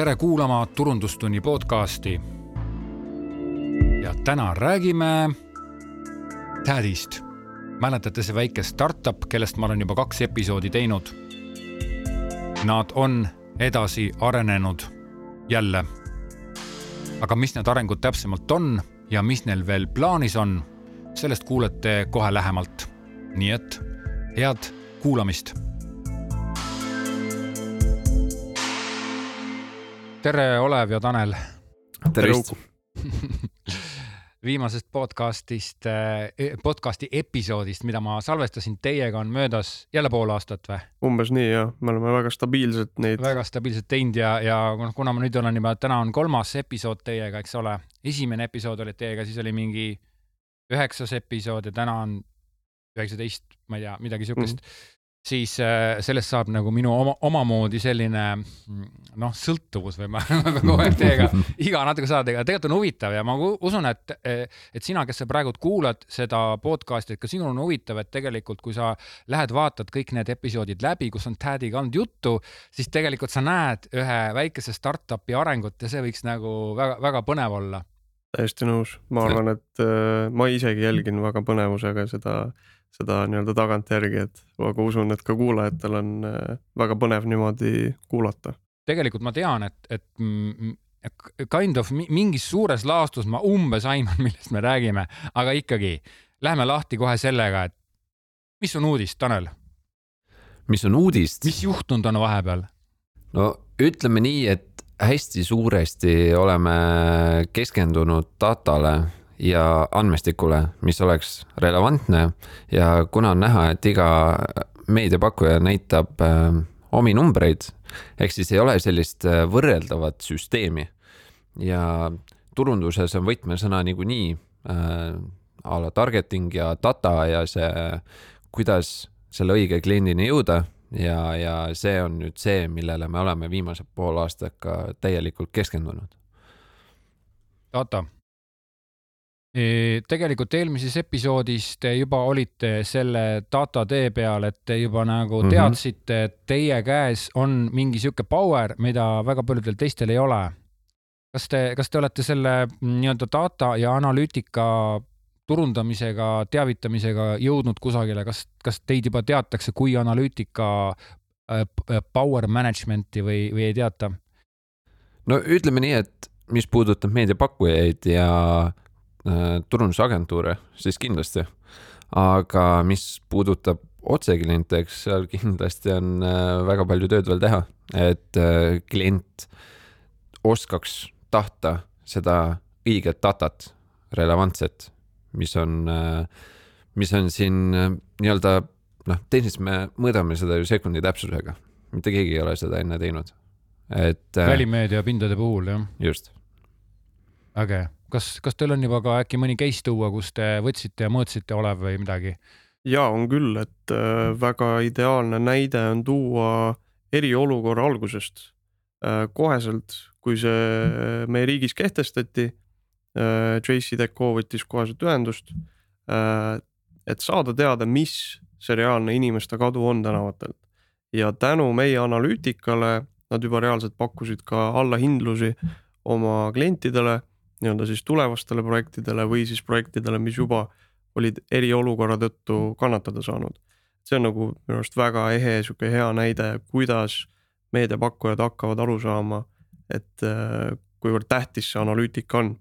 tere kuulama Turundustunni podcasti. ja täna räägime Tädist. mäletate see väike startup, kellest ma olen juba kaks episoodi teinud? Nad on edasi arenenud jälle. aga mis need arengud täpsemalt on ja mis neil veel plaanis on, sellest kuulete kohe lähemalt. nii et head kuulamist tere, Olev ja Tanel. tervist viimasest podcastist, eh, podcasti episoodist, mida ma salvestasin teiega, on möödas jälle pool aastat või? umbes nii jah, me oleme väga stabiilselt neid. väga stabiilselt teinud ja, ja noh, kuna ma nüüd olen juba, täna on kolmas episood teiega, eks ole. esimene episood oli teiega, siis oli mingi üheksas episood ja täna on üheksateist, ma ei tea, midagi siukest mm. Siis äh, sellest saab nagu minu oma, omamoodi selline noh, sõltuvus või ma kogu aeg teiega iga natuke saade, aga tegelikult on huvitav ja ma usun, et, et sina, kes sa praegu kuulad seda podcast'i, et ka sinul on huvitav, et tegelikult, kui sa lähed, vaatad kõik need episoodid läbi, kus on Tädiga olnud juttu, siis tegelikult sa näed ühe väikese startup'i arengut ja see võiks nagu väga-väga põnev olla. täiesti nõus, ma arvan, et äh, ma isegi jälgin väga põnevusega seda seda nii-öelda tagantjärgi, et aga usun, et ka kuulajatel on äh, väga põnev niimoodi kuulata. tegelikult ma tean, et, et kind of mingis suures laastus ma umbes aiman, millest me räägime, aga ikkagi lähme lahti kohe sellega, et mis on uudis, Tanel? mis on uudist? mis juhtunud on vahepeal? no ütleme nii, et hästi suuresti oleme keskendunud datale ja andmestikule, mis oleks relevantne. Ja kuna on näha, et iga meediapakkuja näitab äh, omi numbreid, ehk siis ei ole sellist äh, võrreldavat süsteemi. Ja turunduses on võtmesõna niikuinii äh, a la targeting ja data ja see, kuidas selle õige kliendini jõuda. Ja, ja see on nüüd see, millele me oleme viimase poole aastaga täielikult keskendunud. data tegelikult eelmises episoodis te juba olite selle data tee peal, et te juba nagu mhm. teadsite mm, -hmm. et teie käes on mingi sihuke power, mida väga paljudel teistel ei ole. kas te, kas te olete selle nii-öelda data ja analüütika turundamisega, teavitamisega jõudnud kusagile, kas, kas teid juba teatakse kui analüütika äh, power management'i või, või ei teata? no ütleme nii, et mis puudutab meediapakkujaid ja Äh, turundusagentuure, siis kindlasti. aga mis puudutab otsekliente, eks seal kindlasti on äh, väga palju tööd veel teha, et äh, klient oskaks tahta seda õiget datat, relevantset, mis on, mis on siin nii-öelda noh, tehniliselt me mõõdame seda ju sekundi täpsusega, mitte keegi ei ole seda enne teinud, et. välimeedia pindade puhul, jah? just. Äge kas, kas teil on juba ka äkki mõni case tuua, kus te võtsite ja mõõtsite Olev või midagi? ja on küll, et äh, väga ideaalne näide on tuua eriolukorra algusest. Äh, koheselt, kui see meie riigis kehtestati, äh, JC Deco võttis koheselt ühendust, et saada teada, mis see reaalne inimeste kadu on tänavatelt. ja tänu meie analüütikale nad juba reaalselt pakkusid ka allahindlusi oma klientidele nii-öelda siis tulevastele projektidele või siis projektidele, mis juba olid eriolukorra tõttu kannatada saanud. see on nagu minu arust väga ehe sihuke hea näide, kuidas meediapakkujad hakkavad aru saama, et äh, kuivõrd tähtis see analüütika on.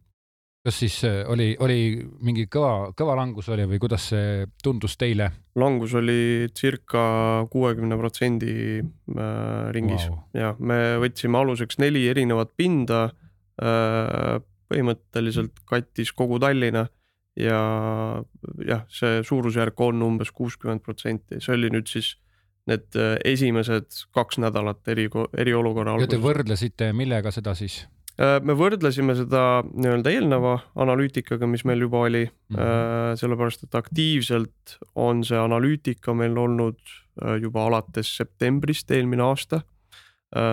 kas siis äh, oli, oli mingi kõva, kõva langus oli või kuidas see tundus teile? langus oli circa kuuekümne protsendi äh, ringis wow. ja me võtsime aluseks neli erinevat pinda põhimõtteliselt kattis kogu Tallinna ja jah, see suurusjärk on umbes kuuskümmend protsenti, see oli nüüd siis need äh, esimesed kaks nädalat eri, eriolukorra alguses. ja te võrdlesite, millega seda siis? Äh, me võrdlesime seda nii-öelda eelneva analüütikaga, mis meil juba oli mm, -hmm. sellepärast et aktiivselt on see analüütika meil olnud juba alates septembrist eelmine aasta.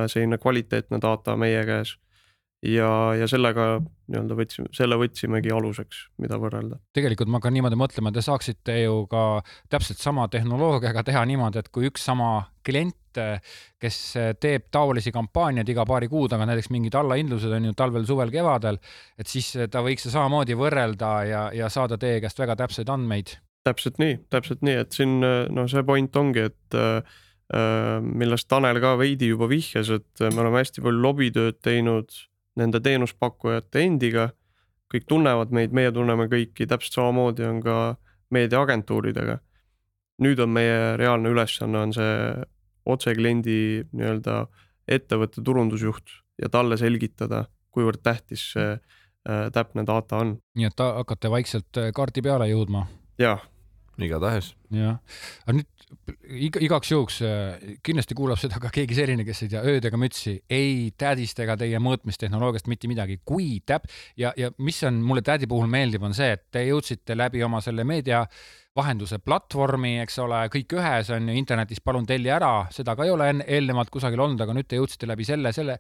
selline kvaliteetne data meie käes ja, ja sellega nii-öelda võtsime, selle võtsimegi aluseks, mida võrrelda. tegelikult ma hakkan niimoodi mõtlema, te saaksite ju ka täpselt sama tehnoloogiaga teha niimoodi, et kui üks sama klient kes teeb taolisi kampaaniaid iga paari kuu tagant, näiteks mingid allahindlused on ju talvel, suvel, kevadel, et siis ta võiks samamoodi võrrelda ja, ja saada teie käest väga täpseid andmeid. täpselt nii, täpselt nii, et siin no see point ongi, et äh, millest Tanel ka veidi juba vihjas, et me oleme hästi palju lobitööd teinud nende teenuspakkujate endiga. kõik tunnevad meid, meie tunneme kõiki, täpselt samamoodi on ka meediaagentuuridega. nüüd on meie reaalne ülesanne on see otsekliendi nii-öelda ettevõtte turundusjuht ja talle selgitada, kuivõrd tähtis see äh, täpne data on. nii et hakkate vaikselt äh, kaardi peale jõudma? jah. Igatahes. jah, aga nüüd iga, igaks juhuks äh, kindlasti kuulab seda ka keegi selline, kes ei tea ööd ega mütsi, ei tädist ega teie mõõtmistehnoloogiast mitte midagi, kui täp- ja, ja mis on mulle tädi puhul meeldib, on see, et te jõudsite läbi oma selle meedia vahenduse platvormi, eks ole, kõik ühes on ju internetis, palun telli ära, seda ka ei ole enne eelnevalt kusagil olnud, aga nüüd te jõudsite läbi selle, selle,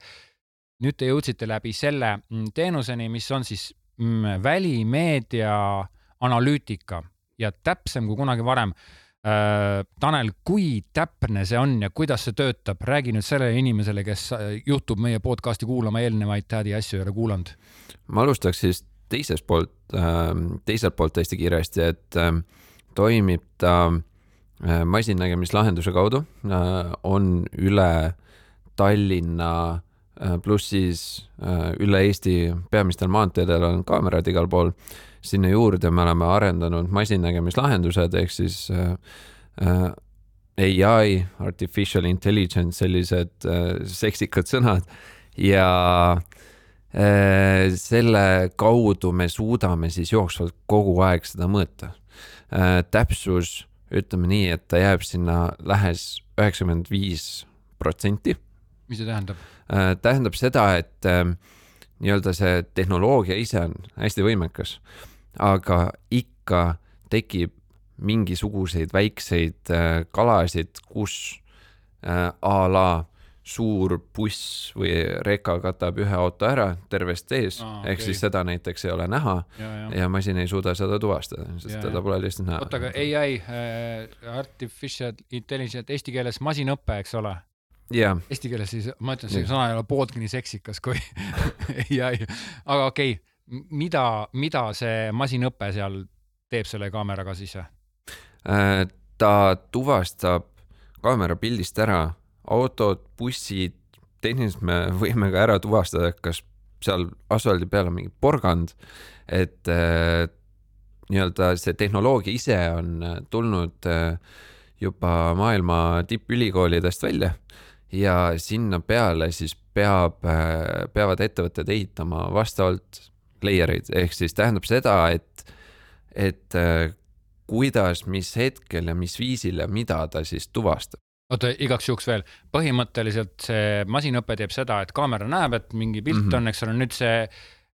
nüüd te jõudsite läbi selle mm, teenuseni, mis on siis mm, välimeedia analüütika ja täpsem kui kunagi varem Äh, Tanel, kui täpne see on ja kuidas see töötab, räägi nüüd sellele inimesele, kes äh, juhtub meie podcast'i kuulama, eelnevaid tädi asju ei ole kuulanud. ma alustaks siis teisest poolt, ähm, teiselt poolt hästi kiiresti, et ähm, toimib ta äh, masinnägemislahenduse kaudu, on üle Tallinna pluss siis üle Eesti peamistel maanteedel on kaamerad igal pool sinna juurde me oleme arendanud masinnägemislahendused ehk siis äh, äh, ai, artificial intelligence, sellised äh, seksikad sõnad ja äh, selle kaudu me suudame siis jooksvalt kogu aeg seda mõõta äh,. täpsus, ütleme nii, et ta jääb sinna lähes üheksakümmend viis protsenti. Mis see tähendab äh,? tähendab seda, et äh, nii-öelda see tehnoloogia ise on hästi võimekas aga ikka tekib mingisuguseid väikseid äh, kalasid, kus äh, a la suur buss või reka katab ühe auto ära tervest ees ah,, ehk okay. siis seda näiteks ei ole näha ja, ja. ja masin ei suuda seda tuvastada, sest ja, teda pole lihtsalt näha. oota, aga ai äh,, artificial intelligence, eesti keeles masinõpe, eks ole? Yeah. Eesti keeles siis, ma ütlen, see sõna ei ole pooltki nii seksikas kui ai, aga okei okay mida, mida see masinõpe seal teeb selle kaameraga siis? Äh, ta tuvastab kaamera pildist ära autod, bussid, tehniliselt me võime ka ära tuvastada, kas seal asfaldi peal on mingi porgand, et äh, nii-öelda see tehnoloogia ise on äh, tulnud äh, juba maailma tippülikoolidest välja ja sinna peale siis peab peavad ettevõtted ehitama vastavalt layer eid, ehk siis tähendab seda, et, et kuidas, mis hetkel ja mis viisil ja mida ta siis tuvastab oota, igaks juhuks veel, põhimõtteliselt see masinõpe teeb seda, et kaamera näeb, et mingi pilt mm -hmm. on, eks ole, nüüd see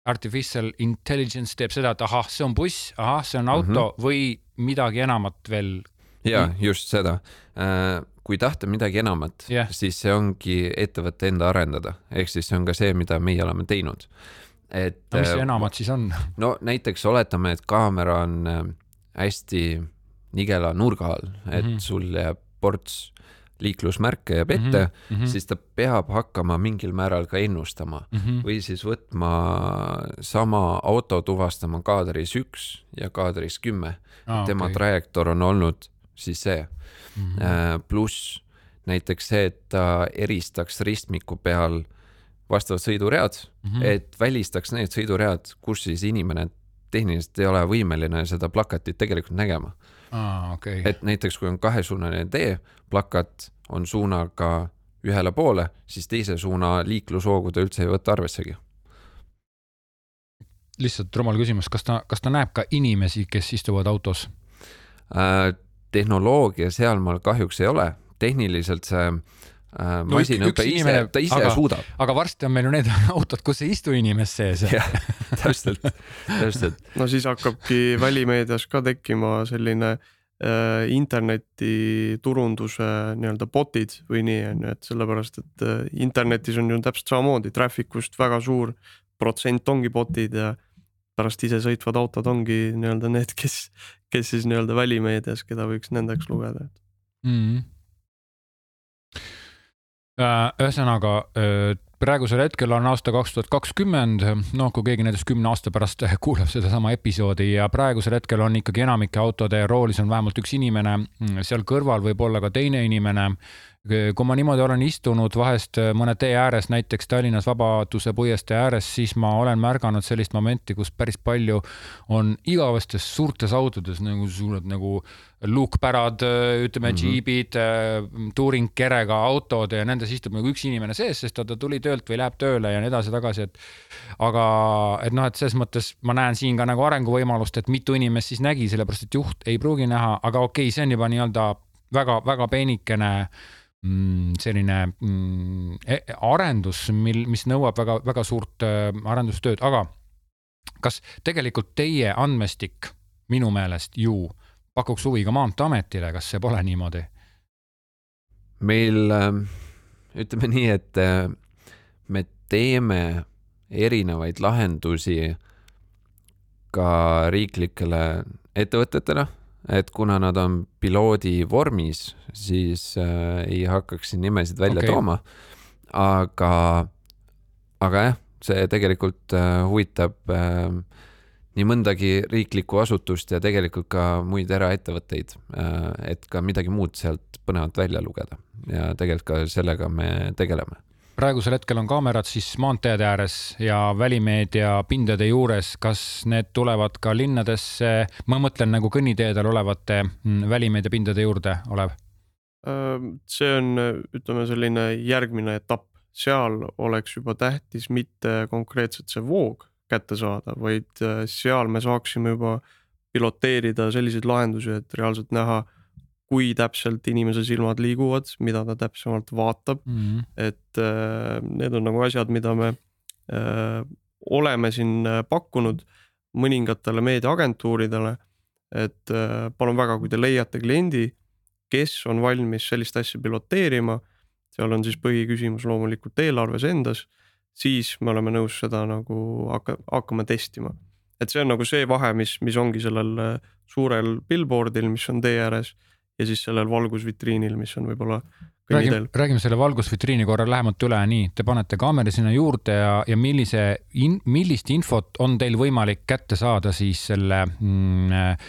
artificial intelligence teeb seda, et ahah, see on buss, ahah, see on auto mm -hmm. või midagi enamat veel. ja just seda, äh, kui tahta midagi enamat yeah., siis see ongi ettevõtte enda arendada, ehk siis see on ka see, mida meie oleme teinud et. no mis see äh, enamat siis on? no näiteks oletame, et kaamera on äh, hästi nigela nurga all, et mm -hmm. sul jääb ports liiklusmärke jääb ette mm, -hmm. siis ta peab hakkama mingil määral ka ennustama mm -hmm. või siis võtma sama auto tuvastama kaadris üks ja kaadris kümme ah,. tema okay. trajektoor on olnud siis see mm -hmm.. pluss näiteks see, et ta eristaks ristmiku peal vastavad sõiduread mm, -hmm. et välistaks need sõiduread, kus siis inimene tehniliselt ei ole võimeline seda plakatit tegelikult nägema ah,. Okay. et näiteks, kui on kahesuunaline tee, plakat on suunaga ühele poole, siis teise suuna liiklushoogu ta üldse ei võta arvessegi. lihtsalt rumal küsimus, kas ta, kas ta näeb ka inimesi, kes istuvad autos äh,? Tehnoloogia sealmaal kahjuks ei ole, tehniliselt see äh, masinõpe ise inimene, ta ise aga, suudab. aga varsti on meil ju need autod, kus ei istu inimest sees. täpselt, täpselt. no siis hakkabki välimeedias ka tekkima selline äh, internetiturunduse nii-öelda bot'id või nii on ju, et sellepärast, et äh, internetis on ju täpselt samamoodi traffic ust väga suur protsent ongi bot'id ja pärast isesõitvad autod ongi nii-öelda need, kes, kes siis nii-öelda välimeedias, keda võiks nendeks lugeda mm. -hmm ühesõnaga praegusel hetkel on aasta kaks tuhat kakskümmend, noh, kui keegi näiteks kümne aasta pärast kuulab sedasama episoodi ja praegusel hetkel on ikkagi enamike autode roolis on vähemalt üks inimene, seal kõrval võib olla ka teine inimene kui ma niimoodi olen istunud vahest mõne tee ääres, näiteks Tallinnas Vabaduse puiestee ääres, siis ma olen märganud sellist momenti, kus päris palju on igavestes suurtes autodes nagu suured nagu luukpärad, ütleme mm -hmm. džiibid, touring kerega autod ja nendes istub nagu üks inimene sees, sest ta, ta tuli töölt või läheb tööle ja nii edasi-tagasi, et aga et noh, et selles mõttes ma näen siin ka nagu arenguvõimalust, et mitu inimest siis nägi, sellepärast et juht ei pruugi näha, aga okei okay,, see on juba nii-öelda väga-väga peenikene äh, Mm, selline mm, e-, arendus, mil, mis nõuab väga-väga suurt äh, arendustööd, aga kas tegelikult teie andmestik minu meelest ju pakuks huvi ka Maanteeametile, kas see pole niimoodi? meil ähm, ütleme nii, et äh, me teeme erinevaid lahendusi ka riiklikele ettevõtetele et kuna nad on piloodi vormis, siis äh, ei hakkaks siin nimesid välja okay. tooma. aga, aga jah, see tegelikult äh, huvitab äh, nii mõndagi riiklikku asutust ja tegelikult ka muid eraettevõtteid äh,, et ka midagi muud sealt põnevat välja lugeda ja tegelikult ka sellega me tegeleme praegusel hetkel on kaamerad siis maanteede ääres ja välimeedia pindade juures, kas need tulevad ka linnadesse, ma mõtlen nagu kõnniteedel olevate mm, välimeedia pindade juurde, Olev? see on, ütleme selline järgmine etapp, seal oleks juba tähtis mitte konkreetselt see voog kätte saada, vaid äh, seal me saaksime juba piloteerida selliseid lahendusi, et reaalselt näha kui täpselt inimese silmad liiguvad, mida ta täpsemalt vaatab mm. -hmm. et äh, need on nagu asjad, mida me äh, oleme siin äh, pakkunud mõningatele meediaagentuuridele. et äh, palun väga, kui te leiate kliendi, kes on valmis sellist asja piloteerima, seal on siis põhiküsimus loomulikult eelarves endas, siis me oleme nõus seda nagu hakka, hakkama testima. et see on nagu see vahe, mis, mis ongi sellel äh, suurel billboard'il, mis on tee ääres ja siis sellel valgusvitriinil, mis on võib-olla räägime, räägime selle valgusvitriini korra lähemalt üle, nii, te panete kaamera sinna juurde ja, ja millise in,, millist infot on teil võimalik kätte saada siis selle mm,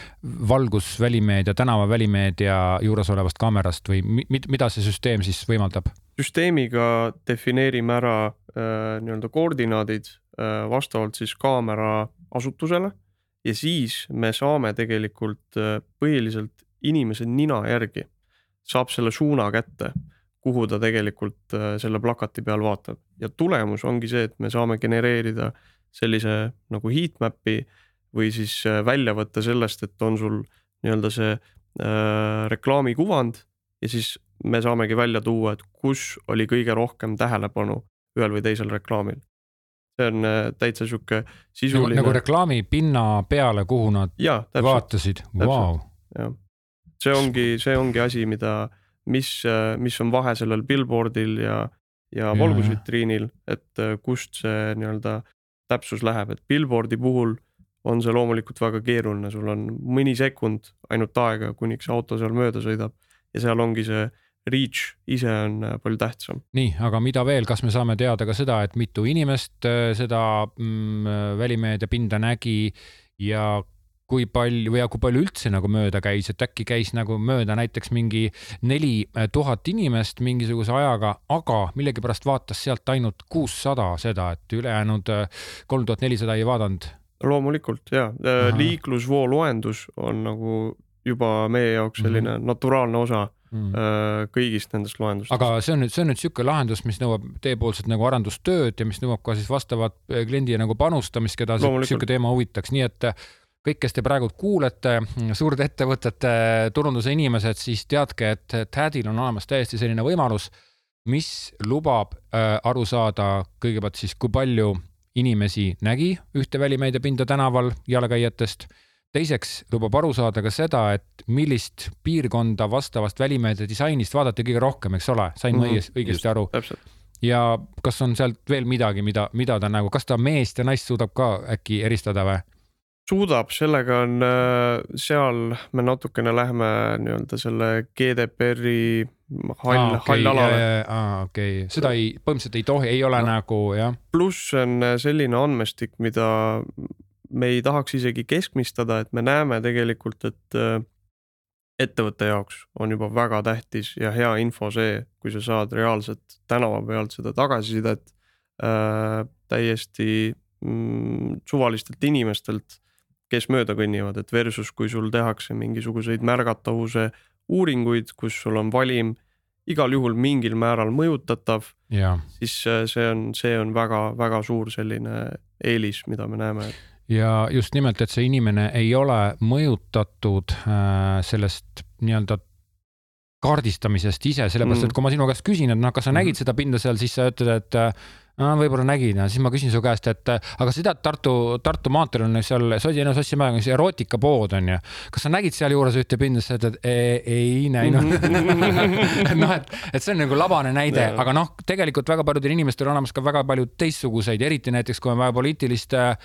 valgusvälimeedia, tänavavälimeedia juures olevast kaamerast või mi, mida see süsteem siis võimaldab? süsteemiga defineerime ära äh, nii-öelda koordinaadid äh, vastavalt siis kaamera asutusele ja siis me saame tegelikult äh, põhiliselt inimese nina järgi saab selle suuna kätte, kuhu ta tegelikult äh, selle plakati peal vaatab ja tulemus ongi see, et me saame genereerida sellise nagu heatmap'i või siis äh, väljavõtte sellest, et on sul nii-öelda see äh, reklaamikuvand ja siis me saamegi välja tuua, et kus oli kõige rohkem tähelepanu ühel või teisel reklaamil. see on äh, täitsa sihuke sisuline. nagu reklaami pinna peale, kuhu nad ja, täpselt, vaatasid, vau. See ongi, see ongi asi, mida, mis, mis on vahe sellel billboard'il ja, ja valgusvitriinil, et äh, kust see nii-öelda täpsus läheb, et billboard'i puhul on see loomulikult väga keeruline, sul on mõni sekund ainult aega, kuniks auto seal mööda sõidab ja seal ongi see reach ise on äh, palju tähtsam. nii, aga mida veel, kas me saame teada ka seda, et mitu inimest äh, seda mm, välimeedia pinda nägi ja kui palju või ja kui palju üldse nagu mööda käis, et äkki käis nagu mööda näiteks mingi neli tuhat inimest mingisuguse ajaga, aga millegipärast vaatas sealt ainult kuussada seda, et ülejäänud äh, kolm tuhat nelisada ei vaadanud. loomulikult ja, äh, liiklusvoo loendus on nagu juba meie jaoks selline mm -hmm. naturaalne osa mm. kõigist nendest loendustest. aga see on nüüd, see on nüüd niisugune lahendus, mis nõuab teiepoolset nagu arendustööd ja mis nõuab ka siis vastavat kliendi nagu panustamist, keda niisugune teema huvitaks, nii et kõik, kes te praegu kuulete, suurte ettevõtete turunduse inimesed, siis teadke, et TAD-il on olemas täiesti selline võimalus, mis lubab äh, aru saada kõigepealt siis, kui palju inimesi nägi ühte välimeediapinda tänaval jalakäijatest. teiseks lubab aru saada ka seda, et millist piirkonda vastavast välimeedia disainist vaadati kõige rohkem, eks ole, sain ma mm -hmm. õigesti aru? ja kas on sealt veel midagi, mida, mida ta nagu, kas ta meest ja naist suudab ka äkki eristada või? Suudab, sellega on, äh, seal me natukene läheme nii-öelda selle GDPR-i hall, hall alale. okei okay., seda ei, põhimõtteliselt ei tohi, ei ole No. nagu jah, pluss on selline andmestik, mida me ei tahaks isegi keskmistada, et me näeme tegelikult, et äh, ettevõtte jaoks on juba väga tähtis ja hea info see, kui sa saad reaalselt tänava pealt seda tagasisidet äh, täiesti mm, suvalistelt inimestelt, kes mööda kõnnivad, et versus kui sul tehakse mingisuguseid märgatavuse uuringuid, kus sul on valim igal juhul mingil määral mõjutatav siis äh, see on, see on väga-väga suur selline eelis, mida me näeme. ja just nimelt, et see inimene ei ole mõjutatud äh, sellest nii-öelda kaardistamisest ise, sellepärast Mm. et kui ma sinu käest küsin, et noh, kas sa Mhm. nägid seda pinda seal, siis sa ütled, et äh, võib-olla nägin ja siis ma küsin su käest, et äh, aga sa tead, Tartu, Tartu maanteel on seal Sodi-, Sossimäega on see erootikapood on ju. kas sa nägid sealjuures ühte pinda, sa ütled "E- ei näinud noh, et, et see on nagu labane näide, aga noh, tegelikult väga paljudel inimestel on olemas ka väga palju teistsuguseid, eriti näiteks kui on vaja poliitilist äh,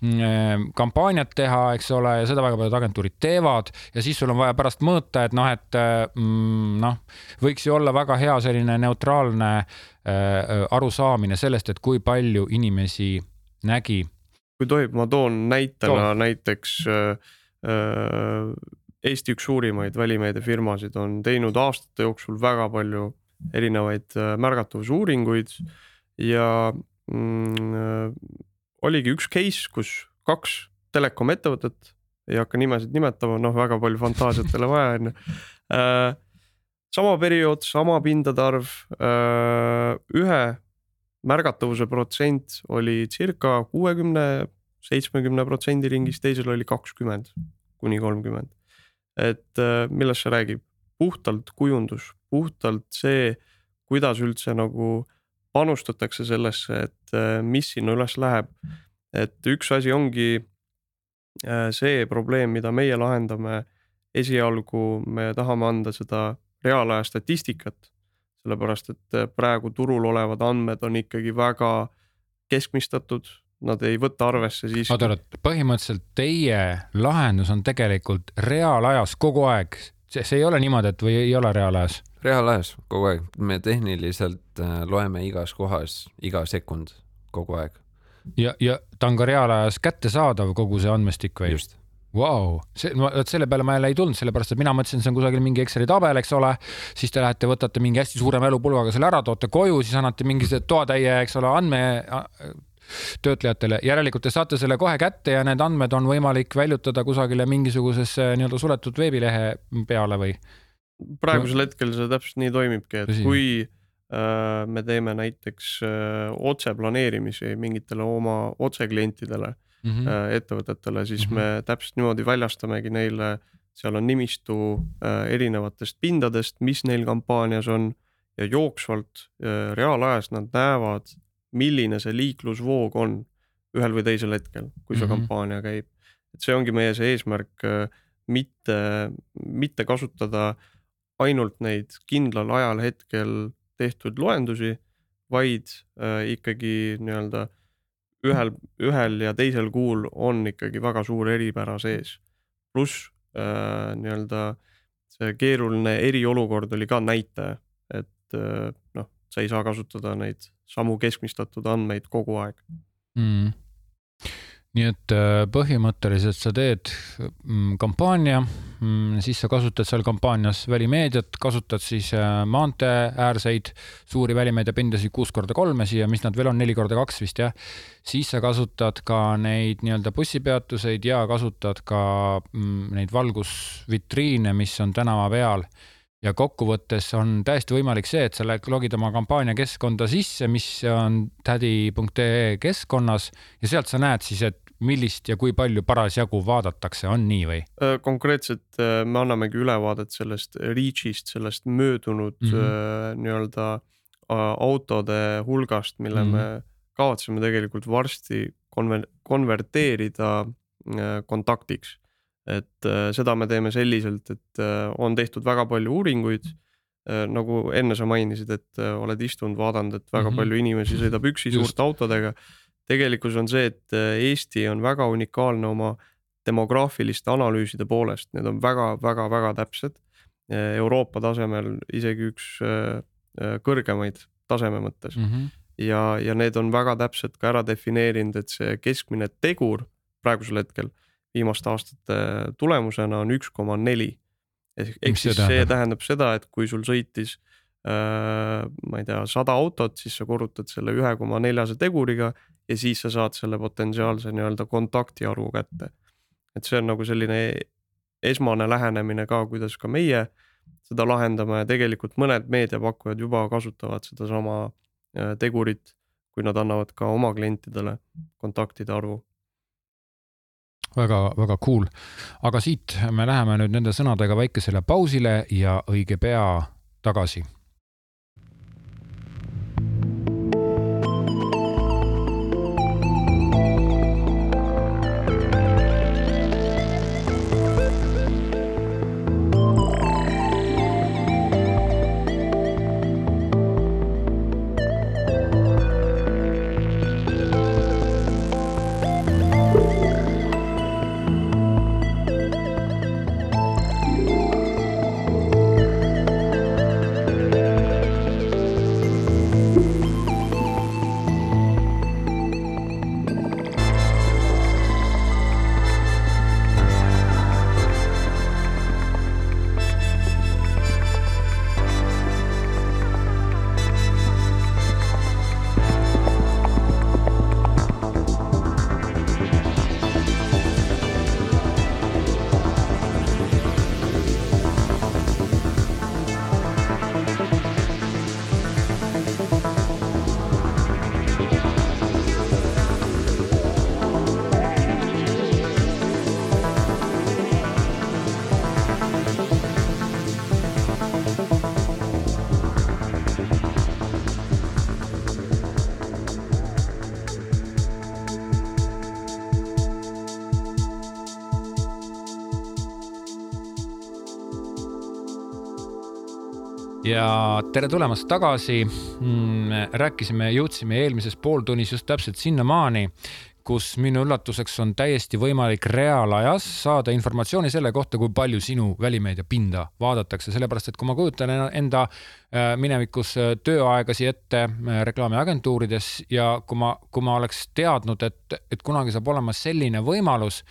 mm, kampaaniat teha, eks ole, ja seda väga paljud agentuurid teevad ja siis sul on vaja pärast mõõta, et noh, et äh, mm, noh, võiks ju olla väga hea selline neutraalne äh, arusaamine sellest, et kui palju inimesi nägi. kui tohib, ma toon näitena Too. näiteks äh, äh, Eesti üks suurimaid välimeediafirmasid on teinud aastate jooksul väga palju erinevaid äh, märgatavusuuringuid ja mm, äh, oligi üks case, kus kaks telekom ettevõtet, ei hakka nimesid nimetama, noh, väga palju fantaasiat ei ole vaja, on ju. Sama periood, sama pindade arv, ühe märgatavuse protsent oli circa kuuekümne, seitsmekümne protsendi ringis, teisel oli kakskümmend kuni kolmkümmend. et äh, millest see räägib? puhtalt kujundus, puhtalt see, kuidas üldse nagu panustatakse sellesse, et äh, mis sinna üles läheb. et üks asi ongi äh, see probleem, mida meie lahendame. esialgu me tahame anda seda reaalaja statistikat, sellepärast et äh, praegu turul olevad andmed on ikkagi väga keskmistatud, nad ei võta arvesse siiski. oota, oota, põhimõtteliselt teie lahendus on tegelikult reaalajas kogu aeg, see, see ei ole niimoodi, et või ei ole reaalajas? reaalajas kogu aeg, me tehniliselt äh, loeme igas kohas iga sekund kogu aeg, ja, ja ta on ka reaalajas kättesaadav, kogu see andmestik või? just. Vau, see, vot selle peale ma jälle ei tulnud, sellepärast et mina mõtlesin, see on kusagil mingi Exceli tabel, eks ole. siis te lähete, võtate mingi hästi suure mälupulgaga selle ära, toote koju, siis annate mingisuguse toatäie, eks ole, andme töötlejatele, järelikult te saate selle kohe kätte ja need andmed on võimalik väljutada kusagile mingisugusesse nii-öelda suletud veebilehe peale või? praegusel hetkel see täpselt nii toimibki, et Tõsi. kui äh, me teeme näiteks äh, otseplaneerimisi mingitele oma otseklientidele Mhm. äh,, ettevõtetele, siis Mhm. me täpselt niimoodi väljastamegi neile, seal on nimistu äh, erinevatest pindadest, mis neil kampaanias on ja jooksvalt äh, reaalajas nad näevad, milline see liiklusvoog on ühel või teisel hetkel, kui see Mhm. kampaania käib. et see ongi meie see eesmärk, mitte, mitte kasutada ainult neid kindlal ajal hetkel tehtud loendusi, vaid ikkagi nii-öelda ühel, ühel ja teisel kuul on ikkagi väga suur eripära sees. pluss äh, nii-öelda see keeruline eriolukord oli ka näitaja, et äh, noh, sa ei saa kasutada neid samu keskmistatud andmeid kogu aeg. mm.. Nii et äh, põhimõtteliselt sa teed mm, kampaania mm,, siis sa kasutad seal kampaanias välimeediat, kasutad siis äh, maanteeäärseid suuri välimeediapindasid kuus korda kolmesi ja mis nad veel on, neli korda kaks vist jah. siis sa kasutad ka neid nii-öelda bussipeatuseid ja kasutad ka mm, neid valgusvitriine, mis on tänava peal ja kokkuvõttes on täiesti võimalik see, et sa lähed logid oma kampaania keskkonda sisse, mis on tädi.ee keskkonnas ja sealt sa näed siis, et millist ja kui palju parasjagu vaadatakse, on nii või? Äh, konkreetselt äh, me annamegi ülevaadet sellest reach'ist, sellest möödunud mm. -hmm. nii-öelda autode hulgast, mille mm. -hmm. me kavatseme tegelikult varsti konver-, konverteerida kontaktiks. Et äh, seda me teeme selliselt, et äh, on tehtud väga palju uuringuid äh, nagu enne sa mainisid, et oled istunud, vaadanud, et väga mm. -hmm. palju inimesi sõidab üksi Just. suurte autodega. tegelikkus on see, et Eesti on väga unikaalne oma demograafiliste analüüside poolest, need on väga-väga-väga täpsed. Euroopa tasemel isegi üks kõrgemaid taseme mõttes mm. -hmm. ja, ja need on väga täpselt ka ära defineerinud, et see keskmine tegur praegusel hetkel viimaste aastate tulemusena on üks koma neli. ehk siis see tähendab? tähendab seda, et kui sul sõitis äh, ma ei tea, sada autot, siis sa korrutad selle ühe koma neljase teguriga ja siis sa saad selle potentsiaalse nii-öelda kontaktiarvu kätte. et see on nagu selline esmane lähenemine ka, kuidas ka meie seda lahendame ja tegelikult mõned meediapakkujad juba kasutavad sedasama äh, tegurit, kui nad annavad ka oma klientidele kontaktide arvu väga, väga cool. aga siit me läheme nüüd nende sõnadega väikesele pausile ja õige pea tagasi ja tere tulemast tagasi. Mm, rääkisime, jõudsime eelmises pooltunnis just täpselt sinnamaani, kus minu üllatuseks on täiesti võimalik reaalajas saada informatsiooni selle kohta, kui palju sinu välimeedia pinda vaadatakse, sellepärast et kui ma kujutan enda äh, minevikus äh, tööaegasi ette äh, reklaamiagentuurides ja kui ma, kui ma oleks teadnud, et, et kunagi saab olema selline võimalus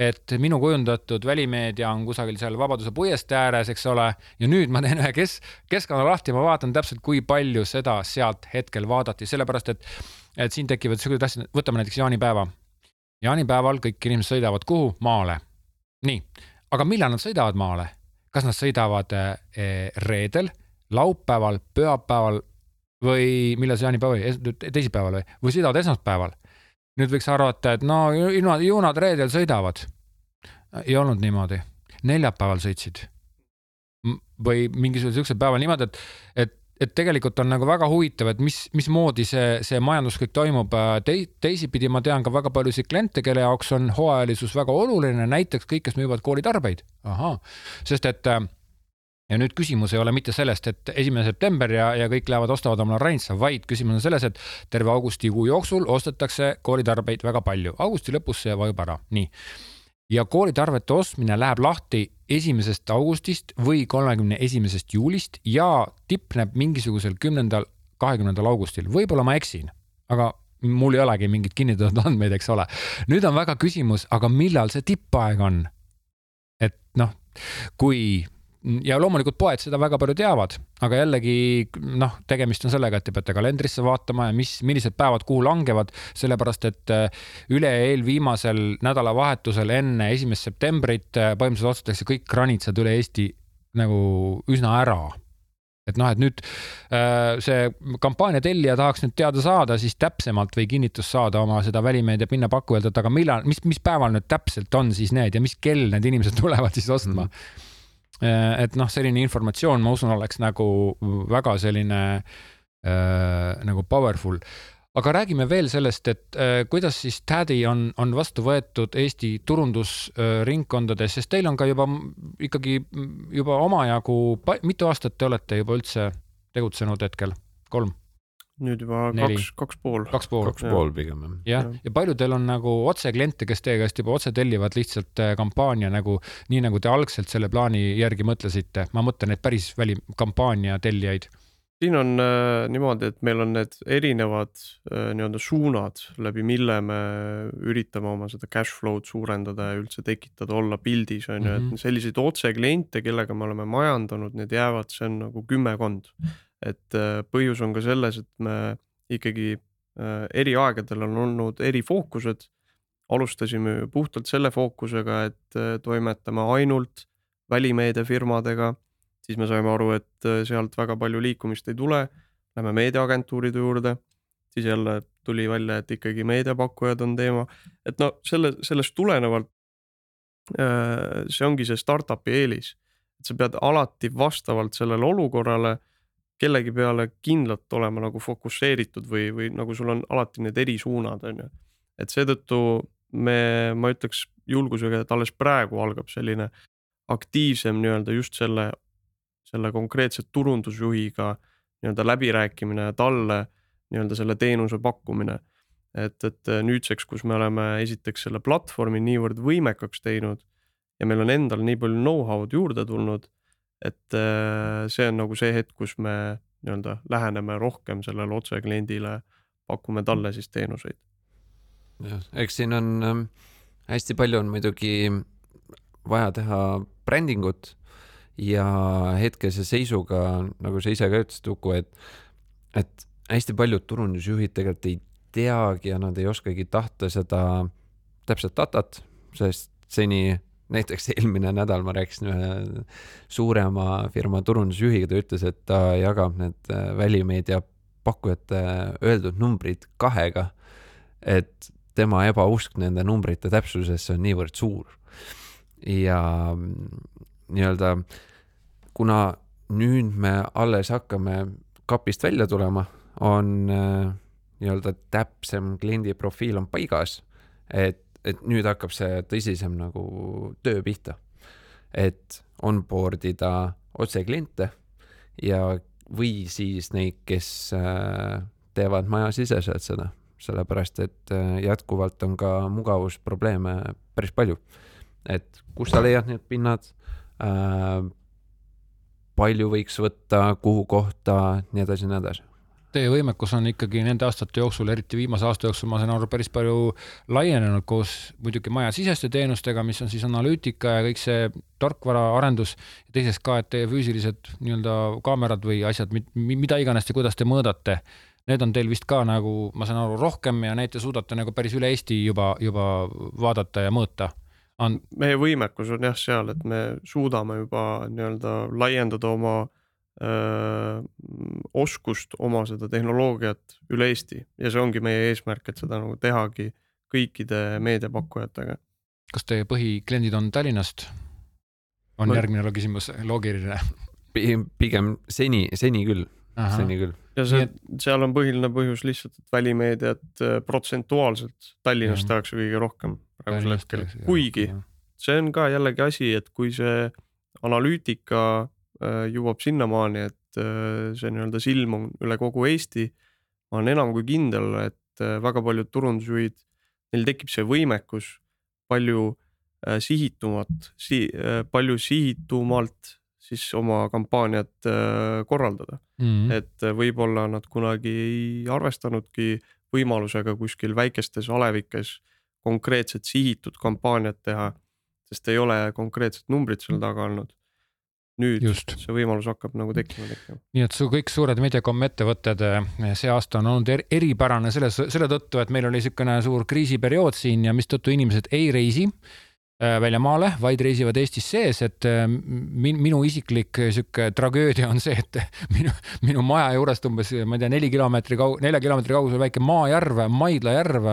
et minu kujundatud välimeedia on kusagil seal Vabaduse puiestee ääres, eks ole, ja nüüd ma teen ühe kes-, keskkonna lahti ma vaatan täpselt, kui palju seda sealt hetkel vaadati, sellepärast et, et siin tekivad siuksed asjad, võtame näiteks jaanipäeva. jaanipäeval kõik inimesed sõidavad kuhu? maale. nii, aga millal nad sõidavad maale? kas nad sõidavad eh, reedel, laupäeval, pühapäeval või millal see jaanipäev oli, teisipäeval või, või sõidavad esmaspäeval? Nüüd võiks arvata, et no ju ju nad reedel sõidavad. ei olnud niimoodi, neljapäeval sõitsid. või mingisugusel siuksel päeval niimoodi, et, et, et tegelikult on nagu väga huvitav, et mis, mismoodi see, see majandus kõik toimub Te,. teisipidi ma tean ka väga paljusid kliente, kelle jaoks on hooajalisus väga oluline, näiteks kõik, kes müüvad koolitarbeid. ahah, sest et ja nüüd küsimus ei ole mitte sellest, et esimene september ja, ja kõik lähevad, ostavad omale Rainsa, vaid küsimus on selles, et terve augustikuu jooksul ostetakse koolitarbeid väga palju. augusti lõpus see vajub ära, nii. ja koolitarvete ostmine läheb lahti esimesest augustist või kolmekümne esimesest juulist ja tipneb mingisugusel kümnendal, kahekümnendal augustil, võib-olla ma eksin, aga mul ei olegi mingeid kinnitatud andmeid, eks ole. nüüd on väga küsimus, aga millal see tippaeg on? et noh, kui ja loomulikult poed seda väga palju teavad, aga jällegi noh, tegemist on sellega, et te peate kalendrisse vaatama ja mis, millised päevad kuhu langevad, sellepärast et äh, üle-eelviimasel nädalavahetusel enne esimest septembrit äh, põhimõtteliselt ostetakse kõik granitsad üle Eesti nagu üsna ära et noh, et nüüd äh, see kampaania tellija tahaks nüüd teada saada siis täpsemalt või kinnitust saada oma seda välimeedia pinnapakkujalt, et aga millal, mis, mis päeval nüüd täpselt on siis need ja mis kell need inimesed tulevad siis ostma mm. -hmm et noh, selline informatsioon, ma usun, oleks nagu väga selline äh, nagu powerful aga räägime veel sellest, et äh, kuidas siis Tädi on, on vastu võetud Eesti turundusringkondades, sest teil on ka juba ikkagi juba omajagu, mitu aastat te olete juba üldse tegutsenud hetkel, kolm? Nüüd juba Neli. kaks, kaks pool. kaks pool. kaks pool pigem jah. jah ja paljudel on nagu otsekliente, kes teie käest juba otse tellivad lihtsalt äh, kampaania nagu nii, nagu te algselt selle plaani järgi mõtlesite. ma mõtlen neid päris väli, kampaania tellijaid. siin on äh, niimoodi, et meil on need erinevad äh, nii-öelda suunad, läbi mille me üritame oma seda cash flow'd suurendada ja üldse tekitada, olla pildis on ju, Mhm. et selliseid otsekliente, kellega me oleme majandanud, need jäävad, see on nagu kümmekond. Et äh, põhjus on ka selles, et me ikkagi äh, eri aegadel on olnud eri fookused. alustasime puhtalt selle fookusega, et äh, toimetame ainult välimeediafirmadega siis me saime aru, et sealt väga palju liikumist ei tule. Lähme meediaagentuuride juurde, siis jälle tuli välja, et ikkagi meediapakkujad on teema, et no selle, sellest tulenevalt. see ongi see startup'i eelis, et sa pead alati vastavalt sellele olukorrale kellegi peale kindlalt olema nagu fokusseeritud või, või nagu sul on alati need erisuunad, on ju. et seetõttu me, ma ütleks julgusega, et alles praegu algab selline aktiivsem nii-öelda just selle selle konkreetse turundusjuhiga nii-öelda läbirääkimine ja talle nii-öelda selle teenuse pakkumine. et, et nüüdseks, kus me oleme esiteks selle platvormi niivõrd võimekaks teinud ja meil on endal nii palju know-how'd juurde tulnud, et äh, see on nagu see hetk, kus me nii-öelda läheneme rohkem sellele otsekliendile, pakume talle siis teenuseid. jah, eks siin on ähm, hästi palju on muidugi vaja teha brändingut ja hetkese seisuga, nagu sa ise ka ütlesid, Uku, et, et hästi paljud turundusjuhid tegelikult ei teagi ja nad ei oskagi tahta seda täpset datat, sest seni näiteks eelmine nädal ma rääkisin ühe suurema firma turundusjuhiga, ta ütles, et ta jagab need äh, välimeedia pakkujate öeldud numbrid kahega. et tema ebausk nende numbrite täpsusesse on niivõrd suur. ja mm, nii-öelda, kuna nüüd me alles hakkame kapist välja tulema, on äh, nii-öelda täpsem kliendi profiil on paigas, et, et nüüd hakkab see tõsisem nagu töö pihta. et onboard ida otsekliente ja, või siis neid, kes äh, teevad majasiseselt seda, sellepärast et äh, jätkuvalt on ka mugavusprobleeme päris palju. et kus sa leiad need pinnad äh,, palju võiks võtta, kuhu kohta, nii edasi, nii edasi. Teie võimekus on ikkagi nende aastate jooksul, eriti viimase aasta jooksul, ma saan aru, päris palju laienenud koos muidugi majasiseste teenustega, mis on siis analüütika ja kõik see tarkvaraarendus. teiseks ka, et teie füüsilised nii-öelda kaamerad või asjad, mida iganes te, kuidas te mõõdate, need on teil vist ka nagu, ma saan aru, rohkem ja neid te suudate nagu päris üle Eesti juba, juba vaadata ja mõõta. on, meie võimekus on jah seal, et me suudame juba nii-öelda laiendada oma öö, oskust oma seda tehnoloogiat üle Eesti ja see ongi meie eesmärk, et seda nagu tehagi kõikide meediapakkujatega. kas teie põhikliendid on Tallinnast? on Ma- järgmine küsimus loogiline. pigem seni, seni küll, seni küll. ja see seal on põhiline põhjus lihtsalt, et välimeediat äh, protsentuaalselt Tallinnas Jah. tehakse kõige rohkem praegusel hetkel, kuigi see on ka jällegi asi, et kui see analüütika äh, jõuab sinnamaani, et äh, see nii-öelda silm on üle kogu Eesti. ma olen enam kui kindel, et äh, väga paljud turundusjuhid, neil tekib see võimekus palju äh, sihitumat si,, palju sihitumalt siis oma kampaaniat äh, korraldada. mm.. et võib-olla nad kunagi ei arvestanudki võimalusega kuskil väikestes alevikes konkreetset sihitud kampaaniat teha, sest ei ole konkreetset numbrit seal taga olnud. Nüüd Just. see võimalus hakkab nagu tekkima tekkima. nii et su kõik suured Mediacom ettevõtted eh, see aasta on olnud er eripärane selles, selle tõttu, et meil oli niisugune suur kriisiperiood siin ja mistõttu inimesed ei reisi äh, väljamaale, vaid reisivad Eestis sees, et äh, min, minu isiklik sihuke tragöödia on see, et minu, minu maja juurest umbes, ma ei tea, neli kilomeetri kau-, nelja kilomeetri kaugusel väike maajärv, Maidla järv,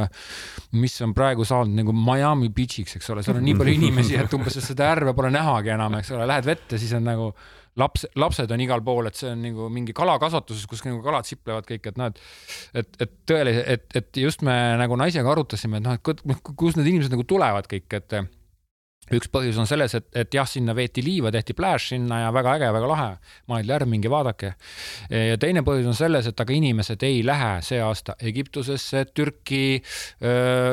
mis on praegu saanud nagu Miami Beach'iks, eks ole, seal on nii palju inimesi, et umbes seda järve pole nähagi enam, eks ole, lähed vette, siis on nagu laps, lapsed on igal pool, et see on nagu mingi kalakasvatuses, kus nagu kalad siplevad kõik, et noh, et et, et tõelise, et, et just me nagu naisega arutasime, et noh, et kus need inimesed nagu tulevad kõik, et üks põhjus on selles, et, et jah, sinna veeti liiva, tehti plääš sinna ja väga äge, väga lahe. Mail järv, minge vaadake. ja teine põhjus on selles, et aga inimesed ei lähe see aasta Egiptusesse, Türki,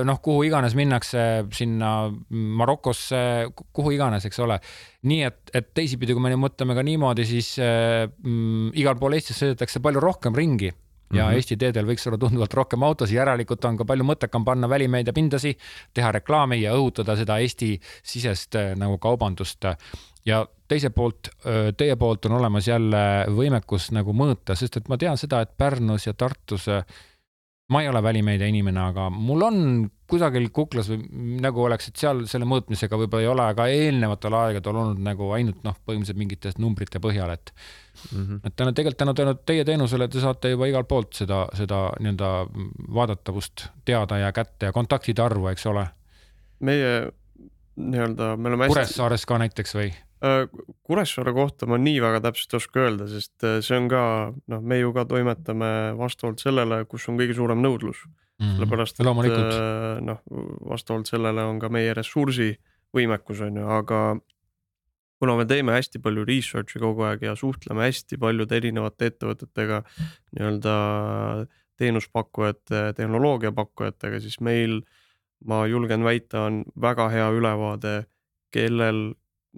noh, kuhu iganes minnakse sinna Marokosse, kuhu iganes, eks ole. nii et, et teisipidi, kui me nüüd mõtleme ka niimoodi, siis äh, igal pool Eestis sõidetakse palju rohkem ringi ja mm -hmm. Eesti teedel võiks olla tunduvalt rohkem autosid, järelikult on ka palju mõttekam panna välimeediapindasi, teha reklaami ja õhutada seda Eesti-sisest äh, nagu kaubandust. ja teiselt poolt, äh, teie poolt on olemas jälle võimekus nagu mõõta, sest et ma tean seda, et Pärnus ja Tartus äh, ma ei ole välimeedia inimene, aga mul on kusagil kuklas või nagu oleks, et seal selle mõõtmisega võib-olla ei ole ka eelnevatel aegadel olnud nagu ainult noh, põhimõtteliselt mingite numbrite põhjal, et mm. -hmm. et täna tegelikult tänu, tänu teie teenusele te saate juba igalt poolt seda, seda nii-öelda vaadatavust teada ja kätte ja kontaktide arvu, eks ole. meie nii-öelda, me oleme hästi. Kuressaares ka näiteks või? Äh, Kuressaare kohta ma nii väga täpselt ei oska öelda, sest äh, see on ka noh, me ju ka toimetame vastavalt sellele, kus on kõige suurem nõudlus mm. -hmm. sellepärast, et äh, noh, vastavalt sellele on ka meie ressursivõimekus on ju, aga kuna me teeme hästi palju research'i kogu aeg ja suhtleme hästi paljude erinevate ettevõtetega, nii-öelda teenuspakkujate, tehnoloogiapakkujatega, siis meil, ma julgen väita, on väga hea ülevaade, kellel,